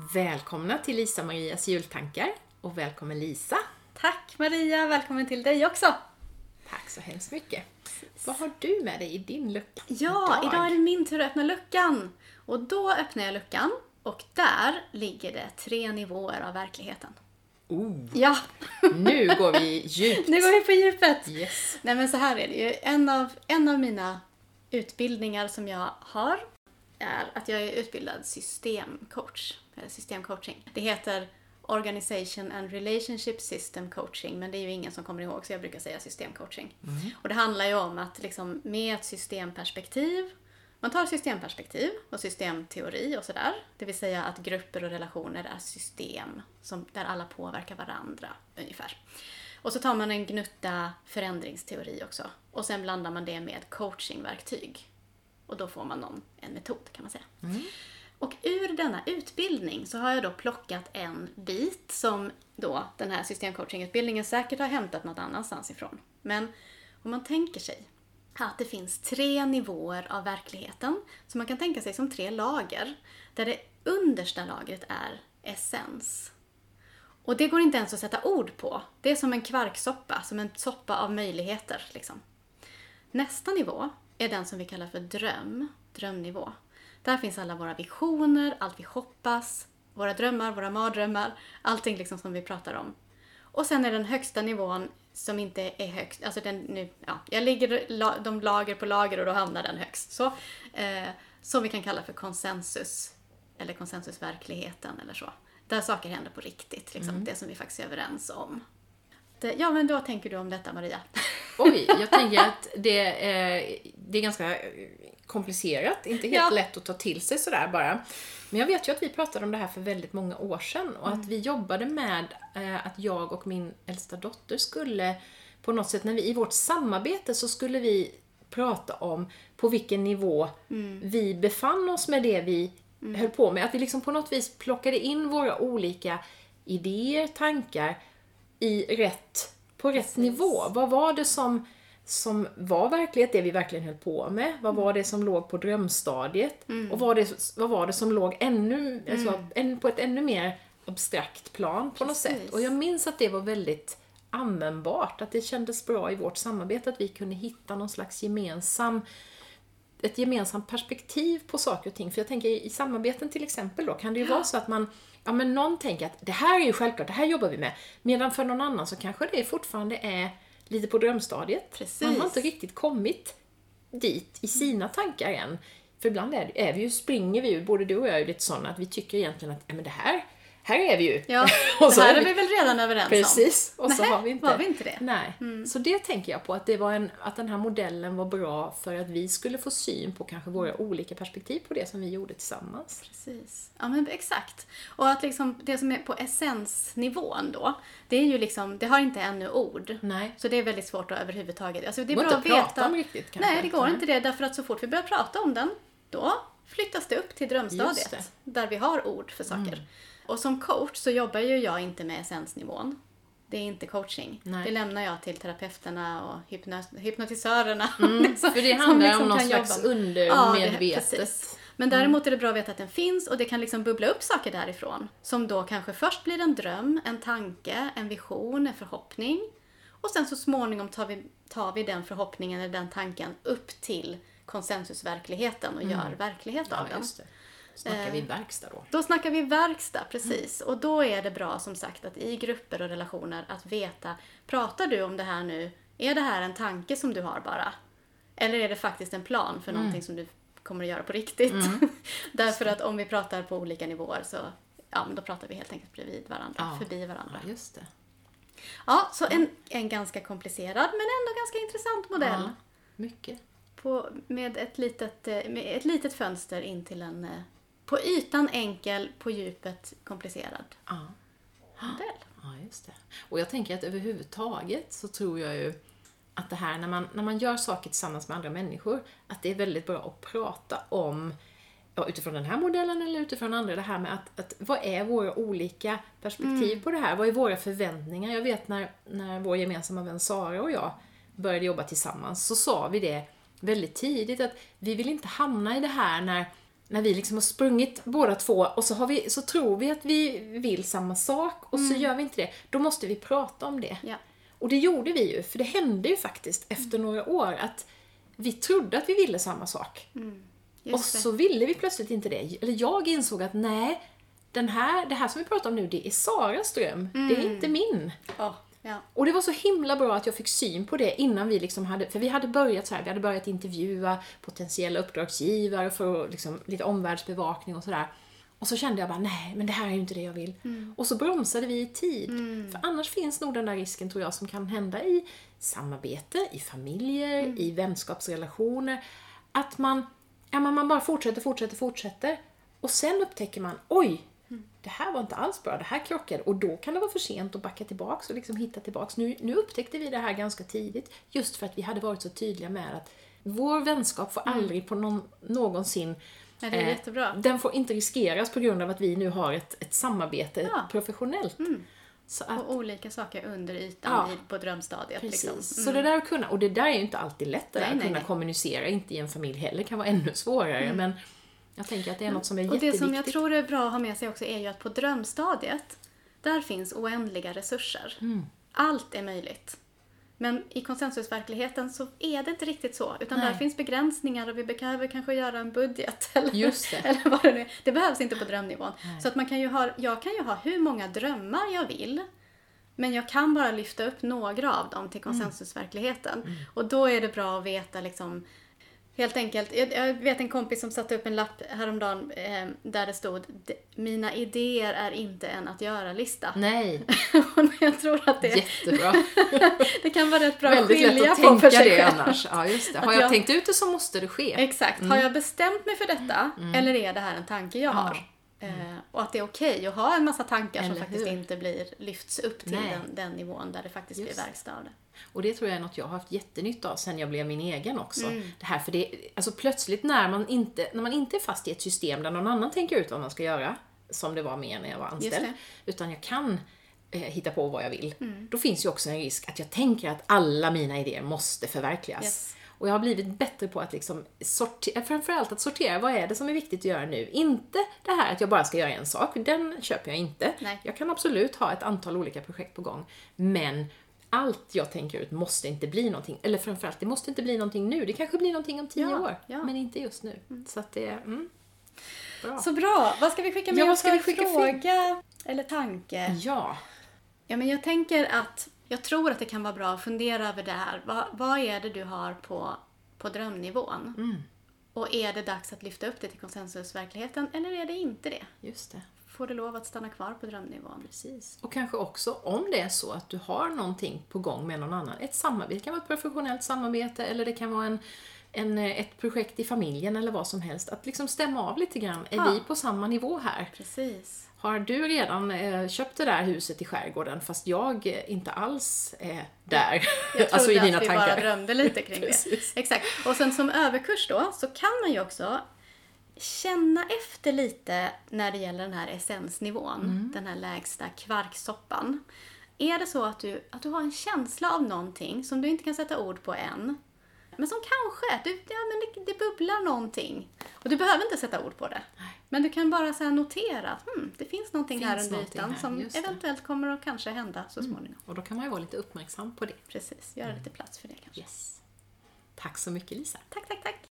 Välkomna till Lisa-Marias jultankar och välkommen Lisa! Tack Maria, välkommen till dig också! Tack så hemskt mycket! Vad har du med dig i din lucka? Ja, idag, är det min tur att öppna luckan. Och då öppnar jag luckan och där ligger det tre nivåer av verkligheten. Oh, Ja, nu går vi djupt! nu går vi på djupet! Yes. Nej men så här är det ju. En av, en av mina utbildningar som jag har är att jag är utbildad systemcoach, eller systemcoaching. Det heter Organization and Relationship System Coaching, men det är ju ingen som kommer ihåg så jag brukar säga systemcoaching. Och det handlar ju om att liksom med ett systemperspektiv, man tar systemperspektiv och systemteori och sådär, det vill säga att grupper och relationer är system som, där alla påverkar varandra ungefär. Och så tar man en gnutta förändringsteori också. Och sen blandar man det med coachingverktyg. Och då får man någon, en metod kan man säga. Och ur denna utbildning så har jag då plockat en bit som då den här systemcoachingutbildningen säkert har hämtat något annanstans ifrån. Men om man tänker sig att det finns tre nivåer av verkligheten som man kan tänka sig som tre lager. Där det understa lagret är essens. Och det går inte ens att sätta ord på. Det är som en kvarksoppa, som en soppa av möjligheter. Liksom. Nästa nivå är den som vi kallar för dröm, drömnivå. Där finns alla våra visioner, allt vi hoppas, våra drömmar, våra mardrömmar, allting liksom som vi pratar om. Och sen är den högsta nivån som inte är högst, alltså den nu, ja, jag ligger la, de lager på lager och då hamnar den högst. Så, eh, som vi kan kalla för konsensus, eller konsensusverkligheten eller så. Där saker händer på riktigt, liksom, det som vi faktiskt är överens om. Ja, men vad tänker du om detta Maria? Oj, jag tänker att det är, det är ganska komplicerat, inte helt Ja. lätt att ta till sig sådär bara. Men jag vet ju att vi pratade om det här för väldigt många år sedan och att vi jobbade med eh, att jag och min äldsta dotter skulle på något sätt, när vi, i vårt samarbete så skulle vi prata om på vilken nivå vi befann oss med det vi höll på med. Att vi liksom på något vis plockade in våra olika idéer, tankar i rätt, på rätt nivå. Vad var det som, som var verklighet, det vi verkligen höll på med? Vad var det som låg på drömstadiet? Och vad, det, vad var det som låg ännu, alltså, än, på ett ännu mer abstrakt plan på något Precis. sätt? Och jag minns att det var väldigt användbart, att det kändes bra i vårt samarbete att vi kunde hitta någon slags gemensam ett gemensamt perspektiv på saker och ting. För jag tänker i samarbeten till exempel då kan det ju vara så att man Ja men någon tänker att det här är ju självklart, det här jobbar vi med. Medan för någon annan så kanske det fortfarande är lite på drömstadiet. Precis. Man har inte riktigt kommit dit i sina tankar än. För ibland är, är vi ju, springer vi ju, både du och jag är ju lite sådana att vi tycker egentligen att ja, men det här, här är vi ju. Ja, Och det så här är är vi- vi väl redan överens om? Precis, och så har vi inte, var vi inte det? Nej. Så det tänker jag på, att, det var en, att den här modellen var bra för att vi skulle få syn på kanske våra olika perspektiv på det som vi gjorde tillsammans. Precis. Ja men exakt. Och att liksom det som är på essensnivån då, det är ju liksom, det har inte ännu ord. Nej. Så det är väldigt svårt att överhuvudtaget, alltså det är går bra att att prata veta. om riktigt, kanske. Nej, det går Nej. inte det därför att så fort vi börjar prata om den, då flyttas det upp till drömstadiet. det. Där vi har ord för saker. Mm. Och som coach så jobbar ju jag inte med essensnivån. Det är inte coaching. Nej. Det lämnar jag till terapeuterna och hypno- hypnotisörerna. Mm, för det som handlar liksom om någon slags undermedvetet. Ja. Men däremot är det bra att veta att den finns och det kan liksom bubbla upp saker därifrån. Som då kanske först blir en dröm, en tanke, en vision, en förhoppning. Och sen så småningom tar vi, tar vi den förhoppningen eller den tanken upp till konsensusverkligheten och gör verklighet av Mm. Ja, den. Snackar vi verkstad då? Då snackar vi verkstad, precis. Och då är det bra som sagt att i grupper och relationer att veta, pratar du om det här nu, är det här en tanke som du har bara? Eller är det faktiskt en plan för någonting som du kommer att göra på riktigt? Därför att om vi pratar på olika nivåer så ja, men då pratar vi helt enkelt bredvid varandra, Ja. förbi varandra. Ja, just det. Ja, så en, en ganska komplicerad men ändå ganska intressant modell. Ja, mycket. På, med, ett litet, eh, med ett litet fönster in till en eh, på ytan enkel, på djupet komplicerad Ja. modell. Ja, just det. Och jag tänker att överhuvudtaget så tror jag ju att det här när man, när man gör saker tillsammans med andra människor, att det är väldigt bra att prata om ja, utifrån den här modellen eller utifrån andra, det här med att, att vad är våra olika perspektiv på det här? Vad är våra förväntningar? Jag vet när, när vår gemensamma vän Sara och jag började jobba tillsammans så sa vi det väldigt tidigt att vi vill inte hamna i det här när när vi liksom har sprungit båda två och så, har vi, så tror vi att vi vill samma sak och så gör vi inte det. Då måste vi prata om det. Ja. Och det gjorde vi ju, för det hände ju faktiskt efter några år att vi trodde att vi ville samma sak. och Just det. så ville vi plötsligt inte det. Eller jag insåg att nej, den här, det här som vi pratar om nu, det är Saras dröm. Det är inte min. Ja, ja. Och det var så himla bra att jag fick syn på det innan vi liksom hade, för vi hade börjat så här, vi hade börjat intervjua potentiella uppdragsgivare för liksom, lite omvärldsbevakning och sådär. Och så kände jag bara, nej, men det här är ju inte det jag vill. Och så bromsade vi i tid. För annars finns nog den där risken, tror jag, som kan hända i samarbete, i familjer, i vänskapsrelationer. Att man, ja, man bara fortsätter, fortsätter, fortsätter. Och sen upptäcker man, oj, det här var inte alls bra, det här krockade. Och då kan det vara för sent att backa tillbaks och liksom hitta tillbaks. Nu, nu upptäckte vi det här ganska tidigt, just för att vi hade varit så tydliga med att vår vänskap får aldrig på någon, någonsin Nej, det är eh, jättebra. Den får inte riskeras på grund av att vi nu har ett, ett samarbete Ja. professionellt. Så att, Och olika saker under ytan Ja. på drömstadiet. Precis. Liksom. Så det där att kunna, och det där är ju inte alltid lätt det där Nej, att nej, kunna nej. kommunicera, inte i en familj heller, kan vara ännu svårare. Men jag tänker att det är något som är Och det jätteviktigt. som jag tror är bra att ha med sig också är ju att på drömstadiet, där finns oändliga resurser. Mm. Allt är möjligt. Men i konsensusverkligheten så är det inte riktigt så. Utan Nej. där finns begränsningar och vi behöver kanske göra en budget. Eller, Just det. eller vad det nu är. Det behövs inte på drömnivån. Så att man kan ju ha, jag kan ju ha hur många drömmar jag vill. Men jag kan bara lyfta upp några av dem till konsensusverkligheten. Och då är det bra att veta liksom Helt enkelt, jag, jag vet en kompis som satte upp en lapp häromdagen eh, där det stod "D- Mina idéer är inte en att göra-lista. Nej, jag tror att det, jättebra. det kan vara rätt bra att Väldigt lätt skilja att på tänka för sig det annars. Ja, just det. Har jag, jag- tänkt ut det så måste det ske. Exakt. Har jag bestämt mig för detta eller är det här en tanke jag Ja. har? Eh, och att det är okej att ha en massa tankar som Eller faktiskt hur? inte blir, lyfts upp till den, den nivån där det faktiskt Just blir verkstad av det. Och det tror jag är något jag har haft jättenytta av sen jag blev min egen också. Mm. Det här, för det, alltså plötsligt när man, inte, när man inte är fast i ett system där någon annan tänker ut vad man ska göra, som det var med när jag var anställd, utan jag kan eh, hitta på vad jag vill. Mm. Då finns ju också en risk att jag tänker att alla mina idéer måste förverkligas. Yes. Och jag har blivit bättre på att liksom sortera, framförallt att sortera vad är det som är viktigt att göra nu. Inte det här att jag bara ska göra en sak, den köper jag inte. Nej. Jag kan absolut ha ett antal olika projekt på gång, men allt jag tänker ut måste inte bli någonting, eller framförallt, det måste inte bli någonting nu. Det kanske blir någonting om tio Ja, år, ja. men inte just nu. Så att det, mm, bra. Så bra! Vad ska vi skicka med Ja, vad ska för vi skicka för- fråga eller tanke? Ja, Ja, men jag tänker att jag tror att det kan vara bra att fundera över det här. Vad, vad är det du har på, på drömnivån? Mm. Och är det dags att lyfta upp det till konsensusverkligheten eller är det inte det? just det. Får det lov att stanna kvar på drömnivån? Precis. Och kanske också om det är så att du har någonting på gång med någon annan. Ett samarbete, det kan vara ett professionellt samarbete eller det kan vara en, en, eh, ett projekt i familjen eller vad som helst. Att liksom stämma av lite grann. Är Ja. vi på samma nivå här? Precis. Har du redan eh, köpt det där huset i skärgården fast jag eh, inte alls är där? Jag trodde alltså i dina att vi tankar. bara drömde lite kring det. Exakt. Och sen som överkurs då så kan man ju också känna efter lite när det gäller den här essensnivån, Mm. den här lägsta kvarksoppan. Är det så att du, att du har en känsla av någonting som du inte kan sätta ord på än, men som kanske, du, ja, men det, det bubblar någonting. Och du behöver inte sätta ord på det. Men du kan bara så notera att hmm, det finns någonting Finns här under ytan som. Mm. eventuellt kommer att kanske hända så småningom. Och då kan man ju vara lite uppmärksam på det. Precis, göra lite plats för det kanske. Yes. Tack så mycket Lisa. Tack, tack, tack!